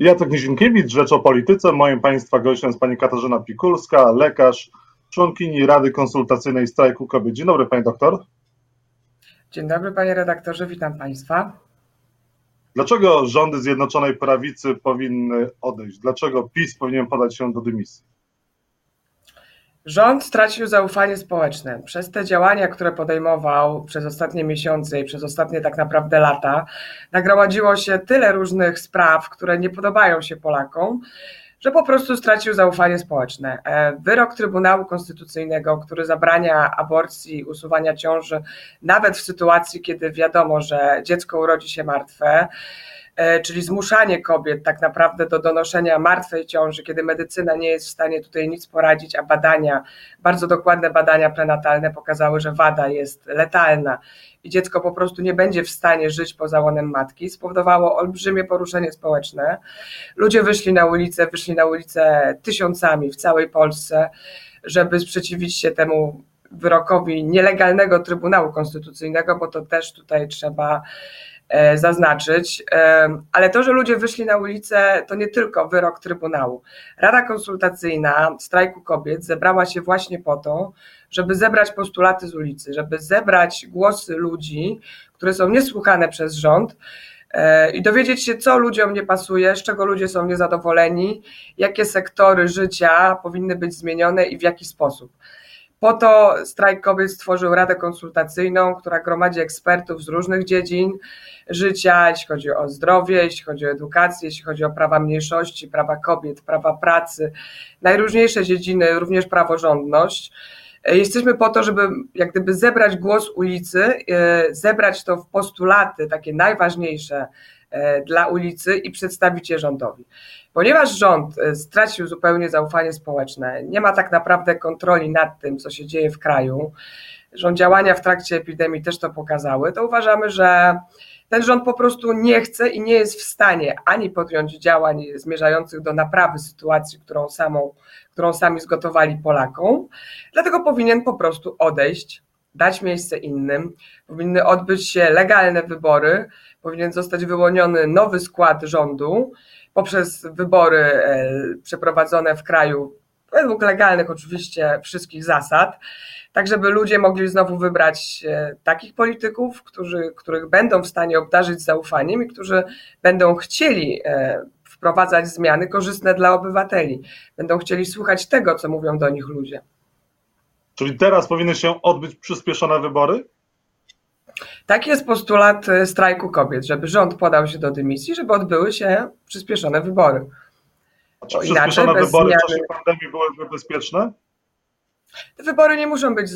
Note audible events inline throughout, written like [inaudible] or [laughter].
Jacek Nizinkiewicz, Rzecz o Polityce. Moim Państwa gościem jest Pani Katarzyna Pikulska, lekarz, członkini Rady Konsultacyjnej Strajku Kobiet. Dzień dobry Pani doktor. Dzień dobry Panie redaktorze, witam Państwa. Dlaczego rządy Zjednoczonej Prawicy powinny odejść? Dlaczego PiS powinien podać się do dymisji? Rząd stracił zaufanie społeczne. Przez te działania, które podejmował przez ostatnie miesiące i przez ostatnie tak naprawdę lata, nagromadziło się tyle różnych spraw, które nie podobają się Polakom, że po prostu stracił zaufanie społeczne. E, wyrok Trybunału Konstytucyjnego, który zabrania aborcji, usuwania ciąży, nawet w sytuacji, kiedy wiadomo, że dziecko urodzi się martwe, czyli zmuszanie kobiet tak naprawdę do donoszenia martwej ciąży, kiedy medycyna nie jest w stanie tutaj nic poradzić, a badania, bardzo dokładne badania prenatalne pokazały, że wada jest letalna i dziecko po prostu nie będzie w stanie żyć poza łonem matki, spowodowało olbrzymie poruszenie społeczne. Ludzie wyszli na ulicę, wyszli na ulicę tysiącami w całej Polsce, żeby sprzeciwić się temu wyrokowi nielegalnego Trybunału Konstytucyjnego, bo to też tutaj trzeba E, zaznaczyć, e, ale to, że ludzie wyszli na ulicę, to nie tylko wyrok Trybunału. Rada Konsultacyjna Strajku Kobiet zebrała się właśnie po to, żeby zebrać postulaty z ulicy, żeby zebrać głosy ludzi, które są niesłuchane przez rząd e, i dowiedzieć się, co ludziom nie pasuje, z czego ludzie są niezadowoleni, jakie sektory życia powinny być zmienione i w jaki sposób. Po to strajk kobiet stworzył Radę Konsultacyjną, która gromadzi ekspertów z różnych dziedzin życia, jeśli chodzi o zdrowie, jeśli chodzi o edukację, jeśli chodzi o prawa mniejszości, prawa kobiet, prawa pracy, najróżniejsze dziedziny, również praworządność. Jesteśmy po to, żeby jak gdyby zebrać głos ulicy, e, zebrać to w postulaty takie najważniejsze e, dla ulicy i przedstawić je rządowi. Ponieważ rząd e, stracił zupełnie zaufanie społeczne, nie ma tak naprawdę kontroli nad tym, co się dzieje w kraju, rząd działania w trakcie epidemii też to pokazały, to uważamy, że ten rząd po prostu nie chce i nie jest w stanie ani podjąć działań zmierzających do naprawy sytuacji, którą, samą, którą sami zgotowali Polakom, dlatego powinien po prostu odejść, dać miejsce innym, powinny odbyć się legalne wybory, powinien zostać wyłoniony nowy skład rządu poprzez wybory e, przeprowadzone w kraju według legalnych oczywiście wszystkich zasad, tak żeby ludzie mogli znowu wybrać e, takich polityków, którzy, których będą w stanie obdarzyć zaufaniem i którzy będą chcieli e, wprowadzać zmiany korzystne dla obywateli, będą chcieli słuchać tego, co mówią do nich ludzie. Czyli teraz powinny się odbyć przyspieszone wybory? Taki jest postulat e, strajku kobiet, żeby rząd podał się do dymisji, żeby odbyły się przyspieszone wybory. A czy przyspieszone wybory zmiany... w czasie pandemii byłyby bezpieczne? Te wybory nie muszą być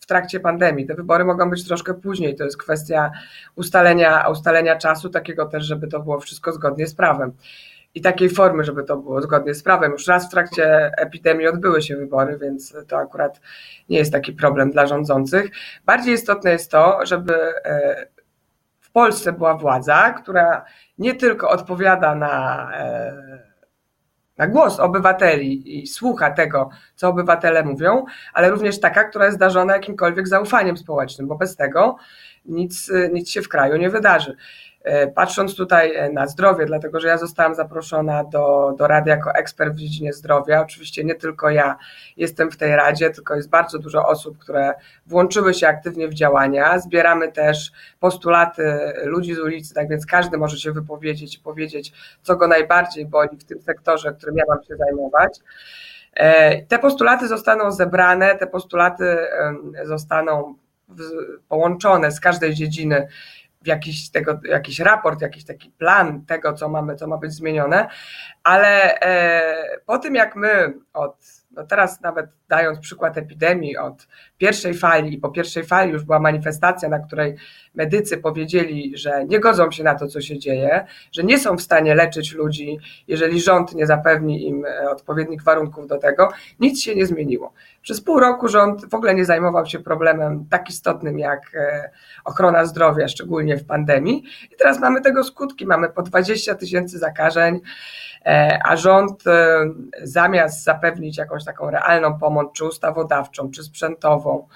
w trakcie pandemii, te wybory mogą być troszkę później. To jest kwestia ustalenia, ustalenia czasu, takiego też, żeby to było wszystko zgodnie z prawem. I takiej formy, żeby to było zgodnie z prawem. Już raz w trakcie epidemii odbyły się wybory, więc to akurat nie jest taki problem dla rządzących. Bardziej istotne jest to, żeby e, w Polsce była władza, która nie tylko odpowiada na e, na głos obywateli i słucha tego, co obywatele mówią, ale również taka, która jest zdarzona jakimkolwiek zaufaniem społecznym, bo bez tego nic, nic się w kraju nie wydarzy. E, patrząc tutaj e, na zdrowie, dlatego że ja zostałam zaproszona do, do Rady jako ekspert w dziedzinie zdrowia. Oczywiście nie tylko ja jestem w tej Radzie, tylko jest bardzo dużo osób, które włączyły się aktywnie w działania. Zbieramy też postulaty ludzi z ulicy, tak więc każdy może się wypowiedzieć i powiedzieć, co go najbardziej boli w tym sektorze, którym ja mam się zajmować. E, te postulaty zostaną zebrane, te postulaty zostaną połączone z każdej dziedziny jakiś, tego, jakiś raport, jakiś taki plan tego, co mamy, co ma być zmienione, ale e, po tym jak my od, no teraz nawet dając przykład epidemii, od pierwszej fali po pierwszej fali już była manifestacja, na której medycy powiedzieli, że nie godzą się na to, co się dzieje, że nie są w stanie leczyć ludzi, jeżeli rząd nie zapewni im e, odpowiednich warunków do tego, nic się nie zmieniło. Przez pół roku rząd w ogóle nie zajmował się problemem tak istotnym jak e, ochrona zdrowia, szczególnie w pandemii. I teraz mamy tego skutki. Mamy po 20 tysięcy zakażeń, e, a rząd e, zamiast zapewnić jakąś taką realną pomoc, czy ustawodawczą, czy sprzętową,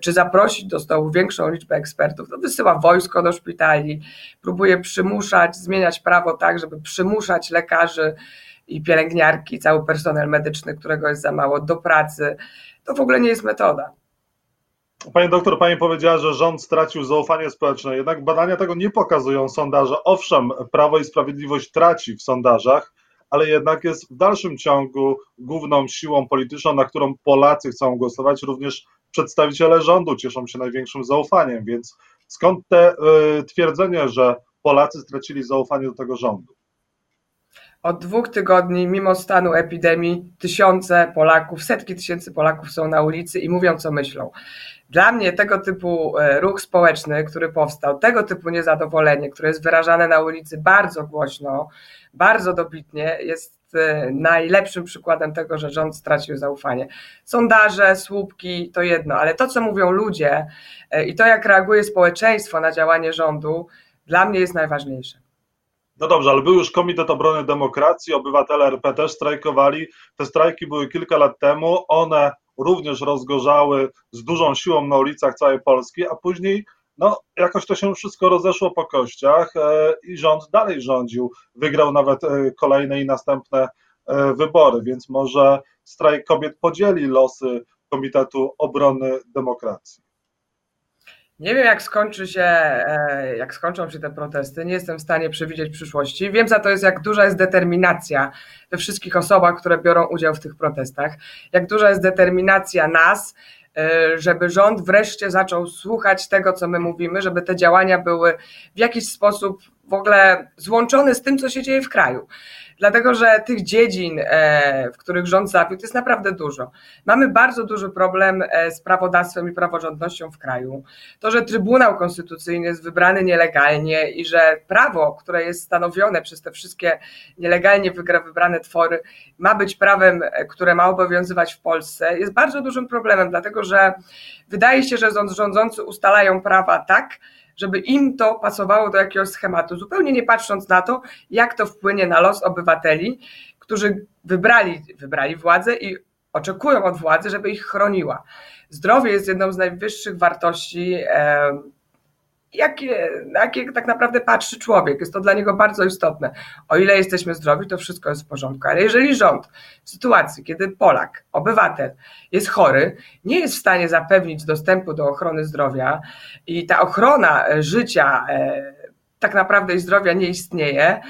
czy zaprosić do stołu większą liczbę ekspertów, to wysyła wojsko do szpitali, próbuje przymuszać, zmieniać prawo tak, żeby przymuszać lekarzy i pielęgniarki, cały personel medyczny, którego jest za mało, do pracy. To w ogóle nie jest metoda. Pani doktor, pani powiedziała, że rząd stracił zaufanie społeczne, jednak badania tego nie pokazują sondaże. Owszem, Prawo i Sprawiedliwość traci w sondażach, ale jednak jest w dalszym ciągu główną siłą polityczną, na którą Polacy chcą głosować. Również przedstawiciele rządu cieszą się największym zaufaniem, więc skąd te y, twierdzenie, że Polacy stracili zaufanie do tego rządu? Od dwóch tygodni, mimo stanu epidemii, tysiące Polaków, setki tysięcy Polaków są na ulicy i mówią, co myślą. Dla mnie tego typu e, ruch społeczny, który powstał, tego typu niezadowolenie, które jest wyrażane na ulicy bardzo głośno, bardzo dobitnie, jest e, najlepszym przykładem tego, że rząd stracił zaufanie. Sondaże, słupki to jedno, ale to, co mówią ludzie e, i to, jak reaguje społeczeństwo na działanie rządu, dla mnie jest najważniejsze. No dobrze, ale był już Komitet Obrony Demokracji, obywatele RP też strajkowali. Te strajki były kilka lat temu, one również rozgorzały z dużą siłą na ulicach całej Polski, a później no, jakoś to się wszystko rozeszło po kościach e, i rząd dalej rządził. Wygrał nawet e, kolejne i następne e, wybory, więc może strajk kobiet podzieli losy Komitetu Obrony Demokracji. Nie wiem, jak skończy się, e, jak skończą się te protesty. Nie jestem w stanie przewidzieć przyszłości. Wiem za to jest, jak duża jest determinacja we wszystkich osobach, które biorą udział w tych protestach. Jak duża jest determinacja nas, e, żeby rząd wreszcie zaczął słuchać tego, co my mówimy, żeby te działania były w jakiś sposób w ogóle złączone z tym, co się dzieje w kraju dlatego że tych dziedzin, e, w których rząd zawiódł, jest naprawdę dużo. Mamy bardzo duży problem e, z prawodawstwem i praworządnością w kraju. To, że Trybunał Konstytucyjny jest wybrany nielegalnie i że prawo, które jest stanowione przez te wszystkie nielegalnie wybrane twory, ma być prawem, e, które ma obowiązywać w Polsce, jest bardzo dużym problemem, dlatego że wydaje się, że rządzący ustalają prawa tak, żeby im to pasowało do jakiegoś schematu, zupełnie nie patrząc na to, jak to wpłynie na los obywateli, którzy wybrali, wybrali władzę i oczekują od władzy, żeby ich chroniła. Zdrowie jest jedną z najwyższych wartości jakie, jakie tak naprawdę patrzy człowiek. Jest to dla niego bardzo istotne. O ile jesteśmy zdrowi, to wszystko jest w porządku. Ale jeżeli rząd w sytuacji, kiedy Polak, obywatel jest chory, nie jest w stanie zapewnić dostępu do ochrony zdrowia i ta ochrona e, życia e, tak naprawdę i zdrowia nie istnieje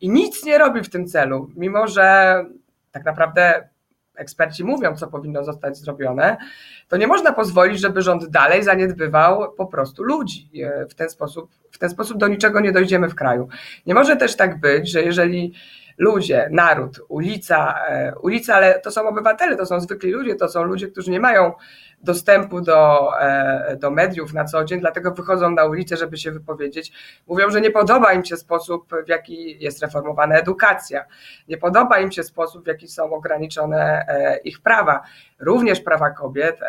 i nic nie robi w tym celu, mimo że tak naprawdę eksperci mówią, co powinno zostać zrobione, to nie można pozwolić, żeby rząd dalej zaniedbywał po prostu ludzi. E, w ten sposób, w ten sposób do niczego nie dojdziemy w kraju. Nie może też tak być, że jeżeli ludzie, naród, ulica, e, ulica, ale to są obywatele, to są zwykli ludzie, to są ludzie, którzy nie mają dostępu do, e, do mediów na co dzień, dlatego wychodzą na ulicę, żeby się wypowiedzieć. Mówią, że nie podoba im się sposób, w jaki jest reformowana edukacja, nie podoba im się sposób, w jaki są ograniczone e, ich prawa, również prawa kobiet,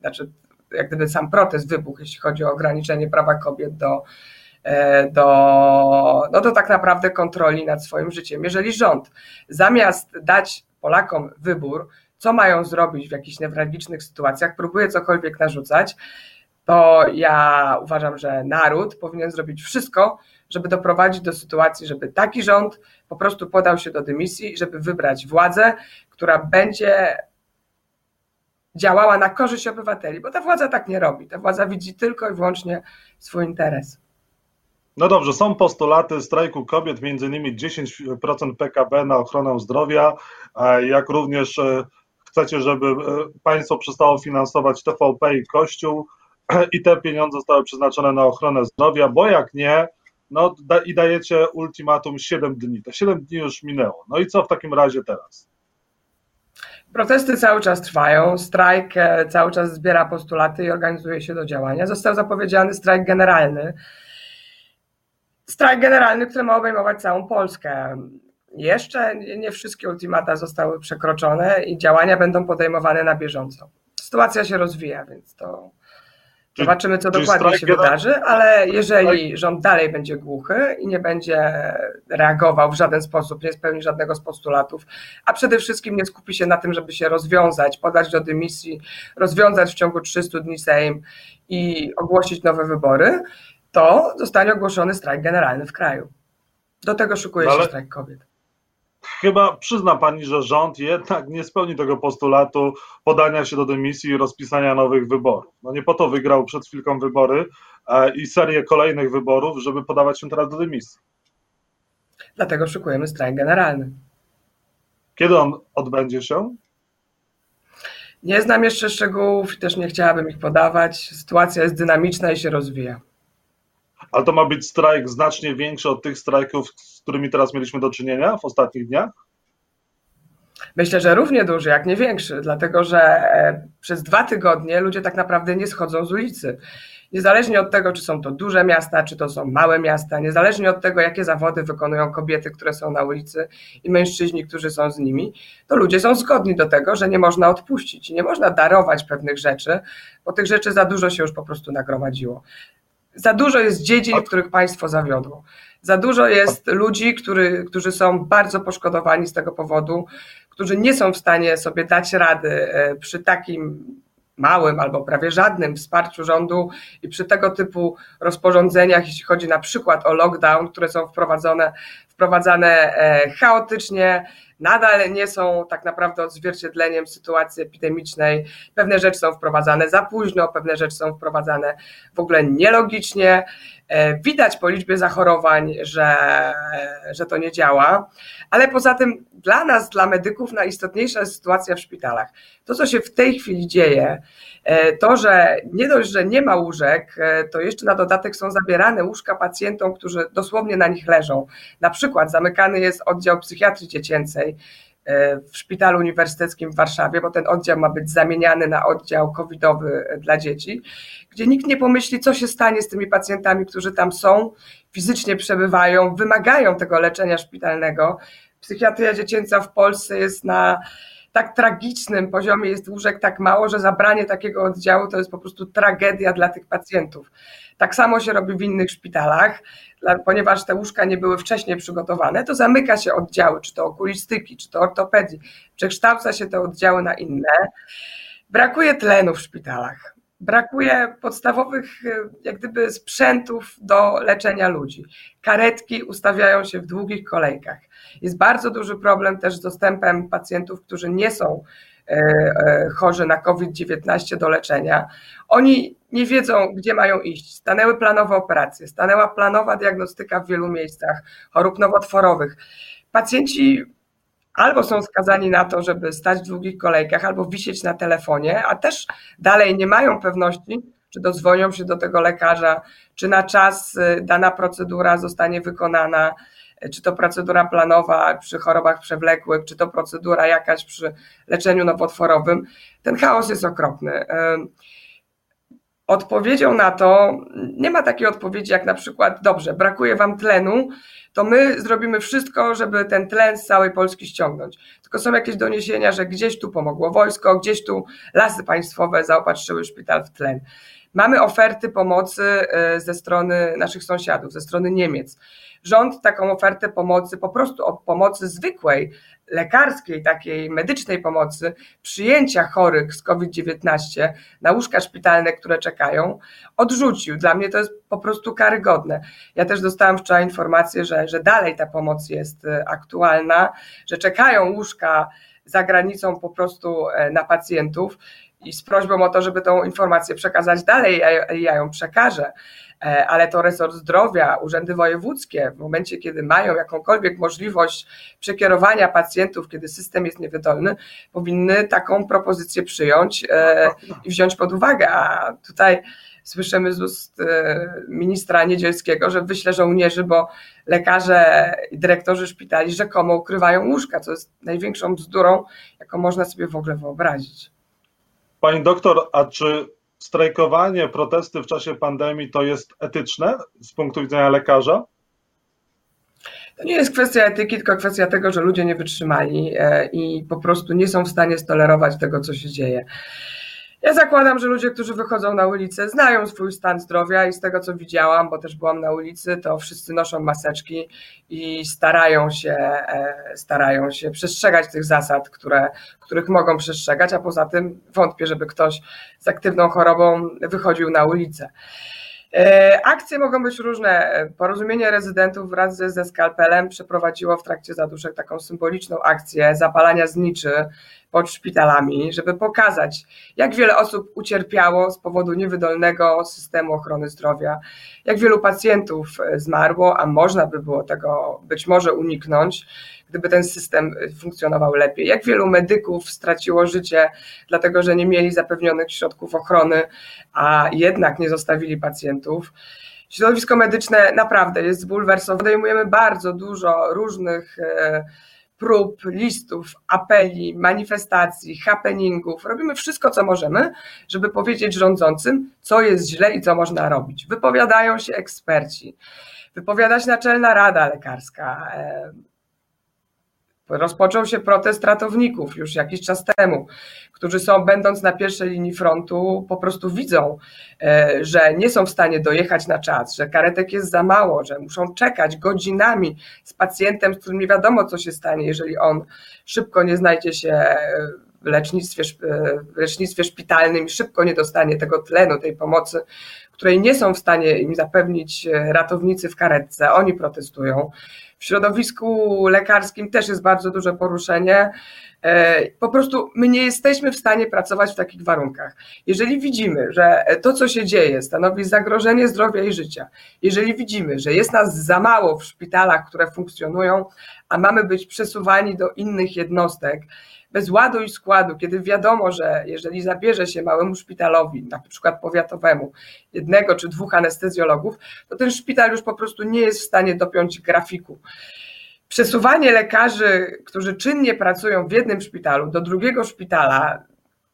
znaczy jak gdyby sam protest wybuchł, jeśli chodzi o ograniczenie prawa kobiet do E, do, no do tak naprawdę kontroli nad swoim życiem. Jeżeli rząd zamiast dać Polakom wybór, co mają zrobić w jakichś newralgicznych sytuacjach, próbuje cokolwiek narzucać, to ja uważam, że naród powinien zrobić wszystko, żeby doprowadzić do sytuacji, żeby taki rząd po prostu podał się do dymisji, żeby wybrać władzę, która będzie działała na korzyść obywateli, bo ta władza tak nie robi. Ta władza widzi tylko i wyłącznie swój interes. No dobrze, są postulaty strajku kobiet, między innymi 10% PKB na ochronę zdrowia, jak również e, chcecie, żeby e, państwo przestało finansować TVP i Kościół [clears throat] i te pieniądze zostały przeznaczone na ochronę zdrowia, bo jak nie, no i dajecie ultimatum 7 dni. Te 7 dni już minęło. No i co w takim razie teraz? Protesty cały czas trwają, strajk e, cały czas zbiera postulaty i organizuje się do działania. Został zapowiedziany strajk generalny strajk generalny, który ma obejmować całą Polskę. Jeszcze nie wszystkie ultimata zostały przekroczone i działania będą podejmowane na bieżąco. Sytuacja się rozwija, więc to zobaczymy, co dokładnie się wydarzy, ale jeżeli rząd dalej będzie głuchy i nie będzie reagował w żaden sposób, nie spełni żadnego z postulatów, a przede wszystkim nie skupi się na tym, żeby się rozwiązać, podać do dymisji, rozwiązać w ciągu 300 dni Sejm i ogłosić nowe wybory, to zostanie ogłoszony strajk generalny w kraju. Do tego szykuje no ale... się strajk kobiet chyba przyzna pani, że rząd jednak nie spełni tego postulatu podania się do dymisji i rozpisania nowych wyborów. No nie po to wygrał przed chwilką wybory e, i serię kolejnych wyborów, żeby podawać się teraz do dymisji. Dlatego szykujemy strajk generalny. Kiedy on odbędzie się? Nie znam jeszcze szczegółów i też nie chciałabym ich podawać. Sytuacja jest dynamiczna i się rozwija. Ale to ma być strajk znacznie większy od tych strajków, z którymi teraz mieliśmy do czynienia w ostatnich dniach? Myślę, że równie duży, jak nie większy, dlatego że e, przez dwa tygodnie ludzie tak naprawdę nie schodzą z ulicy. Niezależnie od tego, czy są to duże miasta, czy to są małe miasta, niezależnie od tego, jakie zawody wykonują kobiety, które są na ulicy i mężczyźni, którzy są z nimi, to ludzie są zgodni do tego, że nie można odpuścić, nie można darować pewnych rzeczy, bo tych rzeczy za dużo się już po prostu nagromadziło. Za dużo jest dziedzin, w których państwo zawiodło. Za dużo jest ludzi, który, którzy są bardzo poszkodowani z tego powodu, którzy nie są w stanie sobie dać rady e, przy takim małym albo prawie żadnym wsparciu rządu i przy tego typu rozporządzeniach, jeśli chodzi na przykład o lockdown, które są wprowadzone, wprowadzane e, chaotycznie, nadal nie są tak naprawdę odzwierciedleniem sytuacji epidemicznej. Pewne rzeczy są wprowadzane za późno, pewne rzeczy są wprowadzane w ogóle nielogicznie. E, widać po liczbie zachorowań, że, że to nie działa, ale poza tym dla nas, dla medyków, najistotniejsza jest sytuacja w szpitalach. To, co się w tej chwili dzieje, e, to, że nie dość, że nie ma łóżek, to jeszcze na dodatek są zabierane łóżka pacjentom, którzy dosłownie na nich leżą. Na przykład zamykany jest oddział psychiatrii dziecięcej w Szpitalu Uniwersyteckim w Warszawie, bo ten oddział ma być zamieniany na oddział covidowy dla dzieci, gdzie nikt nie pomyśli, co się stanie z tymi pacjentami, którzy tam są, fizycznie przebywają, wymagają tego leczenia szpitalnego. Psychiatria dziecięca w Polsce jest na tak tragicznym poziomie, jest łóżek tak mało, że zabranie takiego oddziału to jest po prostu tragedia dla tych pacjentów. Tak samo się robi w innych szpitalach, ponieważ te łóżka nie były wcześniej przygotowane, to zamyka się oddziały, czy to okulistyki, czy to ortopedii, przekształca się te oddziały na inne. Brakuje tlenu w szpitalach brakuje podstawowych jak gdyby sprzętów do leczenia ludzi. Karetki ustawiają się w długich kolejkach. Jest bardzo duży problem też z dostępem pacjentów, którzy nie są e, e, chorzy na COVID-19 do leczenia. Oni nie wiedzą, gdzie mają iść. Stanęły planowe operacje, stanęła planowa diagnostyka w wielu miejscach chorób nowotworowych. Pacjenci albo są skazani na to, żeby stać w długich kolejkach, albo wisieć na telefonie, a też dalej nie mają pewności, czy dozwonią się do tego lekarza, czy na czas y, dana procedura zostanie wykonana, y, czy to procedura planowa przy chorobach przewlekłych, czy to procedura jakaś przy leczeniu nowotworowym. Ten chaos jest okropny. Odpowiedzią na to nie ma takiej odpowiedzi jak na przykład, dobrze, brakuje wam tlenu, to my zrobimy wszystko, żeby ten tlen z całej Polski ściągnąć. Tylko są jakieś doniesienia, że gdzieś tu pomogło wojsko, gdzieś tu lasy państwowe zaopatrzyły szpital w tlen. Mamy oferty pomocy e, ze strony naszych sąsiadów, ze strony Niemiec. Rząd taką ofertę pomocy, po prostu o pomocy zwykłej, lekarskiej, takiej medycznej pomocy, przyjęcia chorych z COVID-19 na łóżka szpitalne, które czekają, odrzucił. Dla mnie to jest po prostu karygodne. Ja też dostałam wczoraj informację, że, że dalej ta pomoc jest e, aktualna, że czekają łóżka za granicą po prostu e, na pacjentów i z prośbą o to, żeby tą informację przekazać dalej, ja, ja ją przekażę. E, ale to resort zdrowia, urzędy wojewódzkie, w momencie, kiedy mają jakąkolwiek możliwość przekierowania pacjentów, kiedy system jest niewydolny, powinny taką propozycję przyjąć i wziąć pod uwagę. A tutaj słyszymy z ust e, ministra Niedzielskiego, że wyśle żołnierzy, bo lekarze i dyrektorzy szpitali rzekomo ukrywają łóżka, co jest największą bzdurą, jaką można sobie w ogóle wyobrazić. Pani doktor, a czy strajkowanie, protesty w czasie pandemii to jest etyczne z punktu widzenia lekarza? To nie jest kwestia etyki, tylko kwestia tego, że ludzie nie wytrzymali e, i po prostu nie są w stanie stolerować tego, co się dzieje. Ja zakładam, że ludzie, którzy wychodzą na ulicę, znają swój stan zdrowia i z tego, co widziałam, bo też byłam na ulicy, to wszyscy noszą maseczki i starają się, e, starają się przestrzegać tych zasad, które, których mogą przestrzegać, a poza tym wątpię, żeby ktoś z aktywną chorobą wychodził na ulicę. E, akcje mogą być różne. Porozumienie rezydentów wraz ze, ze skalpelem przeprowadziło w trakcie zaduszek taką symboliczną akcję zapalania zniczy pod szpitalami, żeby pokazać, jak wiele osób ucierpiało z powodu niewydolnego systemu ochrony zdrowia, jak wielu pacjentów zmarło, a można by było tego być może uniknąć, gdyby ten system funkcjonował lepiej. Jak wielu medyków straciło życie, dlatego że nie mieli zapewnionych środków ochrony, a jednak nie zostawili pacjentów. Środowisko medyczne naprawdę jest zbulwersowane. Podejmujemy bardzo dużo różnych e, prób, listów, apeli, manifestacji, happeningów. Robimy wszystko, co możemy, żeby powiedzieć rządzącym, co jest źle i co można robić. Wypowiadają się eksperci, wypowiada się Naczelna Rada Lekarska. Rozpoczął się protest ratowników już jakiś czas temu, którzy są, będąc na pierwszej linii frontu, po prostu widzą, e, że nie są w stanie dojechać na czas, że karetek jest za mało, że muszą czekać godzinami z pacjentem, z którym nie wiadomo, co się stanie, jeżeli on szybko nie znajdzie się w lecznictwie, w lecznictwie szpitalnym i szybko nie dostanie tego tlenu, tej pomocy, której nie są w stanie im zapewnić e, ratownicy w karetce. Oni protestują. W środowisku lekarskim też jest bardzo duże poruszenie. E, po prostu my nie jesteśmy w stanie pracować w takich warunkach. Jeżeli widzimy, że to, co się dzieje, stanowi zagrożenie zdrowia i życia, jeżeli widzimy, że jest nas za mało w szpitalach, które funkcjonują, a mamy być przesuwani do innych jednostek, bez ładu i składu, kiedy wiadomo, że jeżeli zabierze się małemu szpitalowi, na przykład powiatowemu, jednego czy dwóch anestezjologów, to ten szpital już po prostu nie jest w stanie dopiąć grafiku. Przesuwanie lekarzy, którzy czynnie pracują w jednym szpitalu, do drugiego szpitala,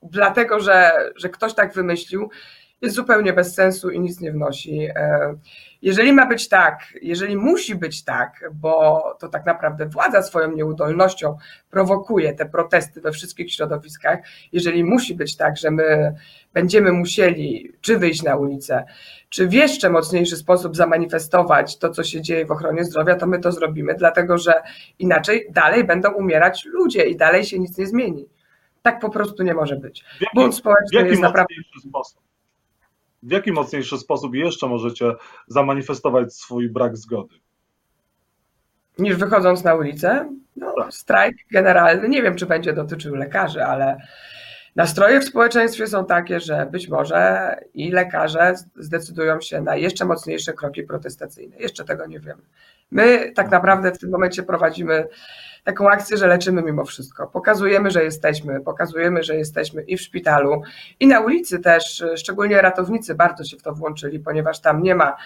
dlatego że, że ktoś tak wymyślił, jest zupełnie bez sensu i nic nie wnosi. E, jeżeli ma być tak, jeżeli musi być tak, bo to tak naprawdę władza swoją nieudolnością prowokuje te protesty we wszystkich środowiskach, jeżeli musi być tak, że my będziemy musieli czy wyjść na ulicę, czy w jeszcze mocniejszy sposób zamanifestować to, co się dzieje w ochronie zdrowia, to my to zrobimy, dlatego że inaczej dalej będą umierać ludzie i dalej się nic nie zmieni. Tak po prostu nie może być. Bunt społeczny jest naprawdę. Sposób? W jaki mocniejszy sposób jeszcze możecie zamanifestować swój brak zgody? Niż wychodząc na ulicę? No, tak. Strajk generalny, nie wiem, czy będzie dotyczył lekarzy, ale nastroje w społeczeństwie są takie, że być może i lekarze zdecydują się na jeszcze mocniejsze kroki protestacyjne. Jeszcze tego nie wiemy. My tak naprawdę w tym momencie prowadzimy taką akcję, że leczymy mimo wszystko. Pokazujemy, że jesteśmy, pokazujemy, że jesteśmy i w szpitalu, i na ulicy też, szczególnie ratownicy bardzo się w to włączyli, ponieważ tam nie ma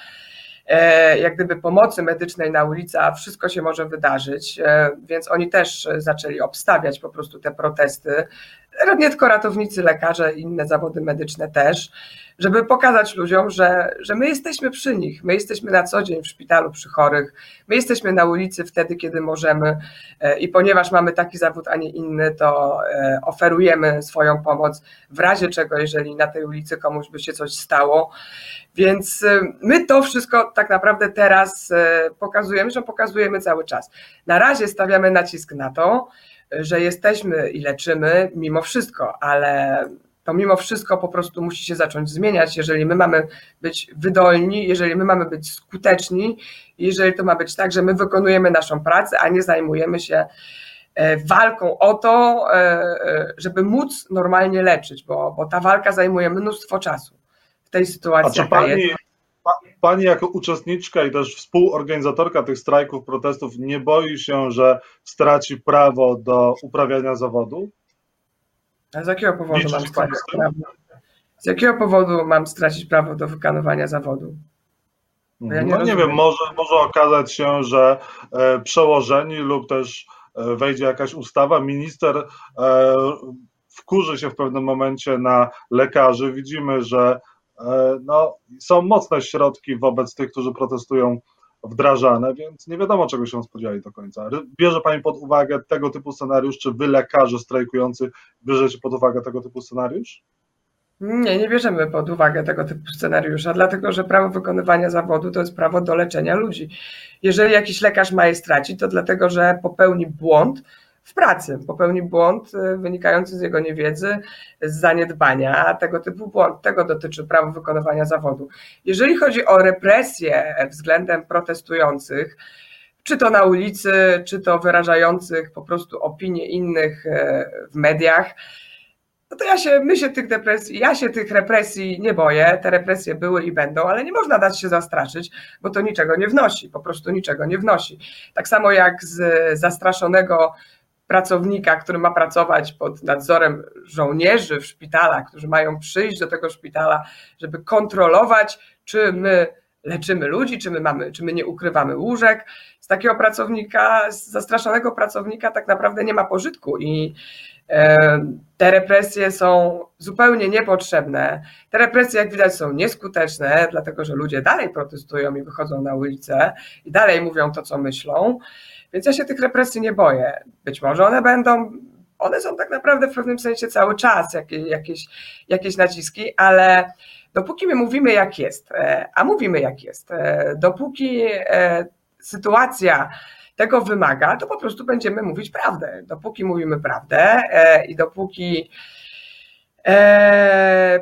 e, jak gdyby pomocy medycznej na ulicy, a wszystko się może wydarzyć, e, więc oni też zaczęli obstawiać po prostu te protesty. Nie tylko ratownicy, lekarze, inne zawody medyczne też żeby pokazać ludziom, że, że my jesteśmy przy nich, my jesteśmy na co dzień w szpitalu przy chorych, my jesteśmy na ulicy wtedy, kiedy możemy e, i ponieważ mamy taki zawód, a nie inny, to e, oferujemy swoją pomoc w razie czego, jeżeli na tej ulicy komuś by się coś stało. Więc e, my to wszystko tak naprawdę teraz pokazujemy, że pokazujemy cały czas. Na razie stawiamy nacisk na to, że jesteśmy i leczymy mimo wszystko, ale to mimo wszystko po prostu musi się zacząć zmieniać, jeżeli my mamy być wydolni, jeżeli my mamy być skuteczni, jeżeli to ma być tak, że my wykonujemy naszą pracę, a nie zajmujemy się e, walką o to, e, e, żeby móc normalnie leczyć, bo, bo ta walka zajmuje mnóstwo czasu w tej sytuacji. A czy pani, pani jako uczestniczka i też współorganizatorka tych strajków, protestów nie boi się, że straci prawo do uprawiania zawodu? A z jakiego powodu mam stracić prawo? Z jakiego powodu mam stracić prawo do wykonywania zawodu? Ja nie no nie wiem, może, może okazać się, że e, przełożeni lub też e, wejdzie jakaś ustawa, minister e, wkurzy się w pewnym momencie na lekarzy. Widzimy, że no, są mocne środki wobec tych, którzy protestują wdrażane, więc nie wiadomo, czego się spodziewali do końca. Bierze Pani pod uwagę tego typu scenariusz, czy Wy, lekarze strajkujący, bierzecie pod uwagę tego typu scenariusz? Nie, nie bierzemy pod uwagę tego typu scenariusza, dlatego że prawo wykonywania zawodu to jest prawo do leczenia ludzi. Jeżeli jakiś lekarz ma je stracić, to dlatego, że popełni błąd w pracy, popełni błąd y, wynikający z jego niewiedzy, z zaniedbania, tego typu błąd. Tego dotyczy prawo wykonywania zawodu. Jeżeli chodzi o represje względem protestujących, czy to na ulicy, czy to wyrażających po prostu opinie innych y, w mediach, no to ja się, my się tych depresji, ja się tych represji nie boję, te represje były i będą, ale nie można dać się zastraszyć, bo to niczego nie wnosi, po prostu niczego nie wnosi. Tak samo jak z zastraszonego pracownika, który ma pracować pod nadzorem żołnierzy w szpitalach, którzy mają przyjść do tego szpitala, żeby kontrolować, czy my leczymy ludzi, czy my mamy, czy my nie ukrywamy łóżek. Z takiego pracownika, z zastraszonego pracownika tak naprawdę nie ma pożytku i te represje są zupełnie niepotrzebne. Te represje, jak widać, są nieskuteczne, dlatego że ludzie dalej protestują i wychodzą na ulicę i dalej mówią to, co myślą. Więc ja się tych represji nie boję. Być może one będą, one są tak naprawdę w pewnym sensie cały czas jakieś, jakieś, jakieś naciski, ale dopóki my mówimy jak jest, e, a mówimy jak jest, e, dopóki e, sytuacja tego wymaga, to po prostu będziemy mówić prawdę. Dopóki mówimy prawdę i dopóki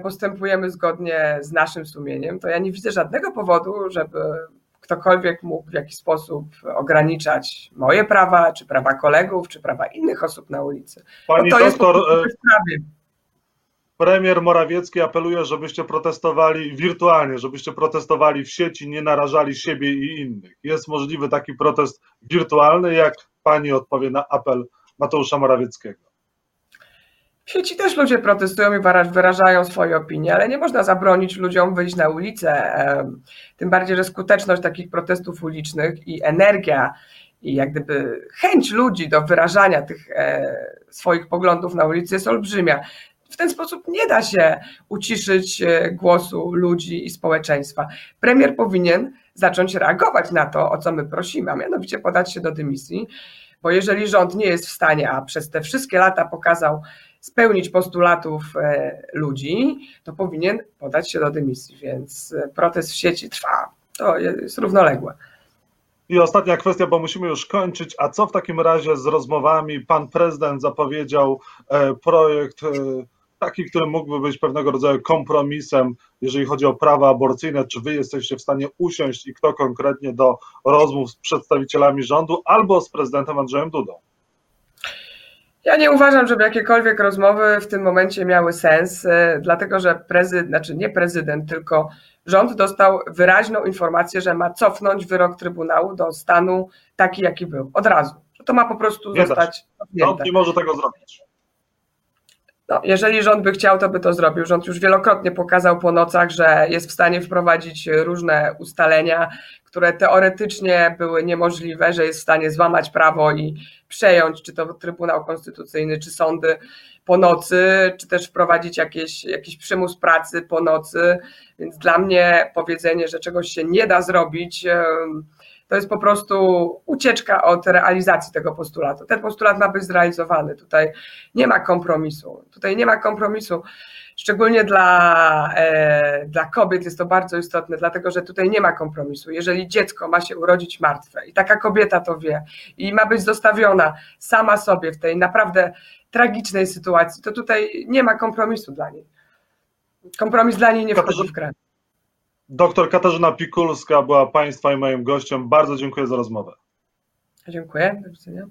postępujemy zgodnie z naszym sumieniem, to ja nie widzę żadnego powodu, żeby ktokolwiek mógł w jakiś sposób ograniczać moje prawa, czy prawa kolegów, czy prawa innych osób na ulicy. Pani to doktor, jest premier Morawiecki apeluje, żebyście protestowali wirtualnie, żebyście protestowali w sieci, nie narażali siebie i innych. Jest możliwy taki protest wirtualny, jak pani odpowie na apel Mateusza Morawieckiego? W sieci też ludzie protestują i wyrażają swoje opinie, ale nie można zabronić ludziom wyjść na ulicę. Tym bardziej, że skuteczność takich protestów ulicznych i energia i jak gdyby chęć ludzi do wyrażania tych e, swoich poglądów na ulicy jest olbrzymia w ten sposób nie da się uciszyć e, głosu ludzi i społeczeństwa. Premier powinien zacząć reagować na to, o co my prosimy, a mianowicie podać się do dymisji, bo jeżeli rząd nie jest w stanie, a przez te wszystkie lata pokazał, spełnić postulatów e, ludzi, to powinien podać się do dymisji, więc e, protest w sieci trwa. To jest równoległe. I ostatnia kwestia, bo musimy już kończyć. A co w takim razie z rozmowami? Pan prezydent zapowiedział projekt taki, który mógłby być pewnego rodzaju kompromisem, jeżeli chodzi o prawa aborcyjne, czy wy jesteście w stanie usiąść i kto konkretnie do rozmów z przedstawicielami rządu albo z prezydentem Andrzejem Dudą? Ja nie uważam, żeby jakiekolwiek rozmowy w tym momencie miały sens, e, dlatego że prezydent, znaczy nie prezydent, tylko rząd dostał wyraźną informację, że ma cofnąć wyrok Trybunału do stanu taki, jaki był, od razu. To ma po prostu nie zostać. Rząd nie może tego zrobić. No, jeżeli rząd by chciał, to by to zrobił. Rząd już wielokrotnie pokazał po nocach, że jest w stanie wprowadzić różne ustalenia, które teoretycznie były niemożliwe, że jest w stanie złamać prawo i przejąć, czy to Trybunał Konstytucyjny, czy sądy po nocy, czy też wprowadzić jakieś, jakiś przymus pracy po nocy. Więc dla mnie powiedzenie, że czegoś się nie da zrobić, to jest po prostu ucieczka od realizacji tego postulatu. Ten postulat ma być zrealizowany. Tutaj nie ma kompromisu. Tutaj nie ma kompromisu. Szczególnie dla, e, dla kobiet jest to bardzo istotne, dlatego że tutaj nie ma kompromisu. Jeżeli dziecko ma się urodzić martwe i taka kobieta to wie i ma być zostawiona sama sobie w tej naprawdę tragicznej sytuacji, to tutaj nie ma kompromisu dla niej. Kompromis dla niej nie wchodzi w grę. Doktor Katarzyna Pikulska była Państwa i moim gościem. Bardzo dziękuję za rozmowę. Dziękuję. Do widzenia.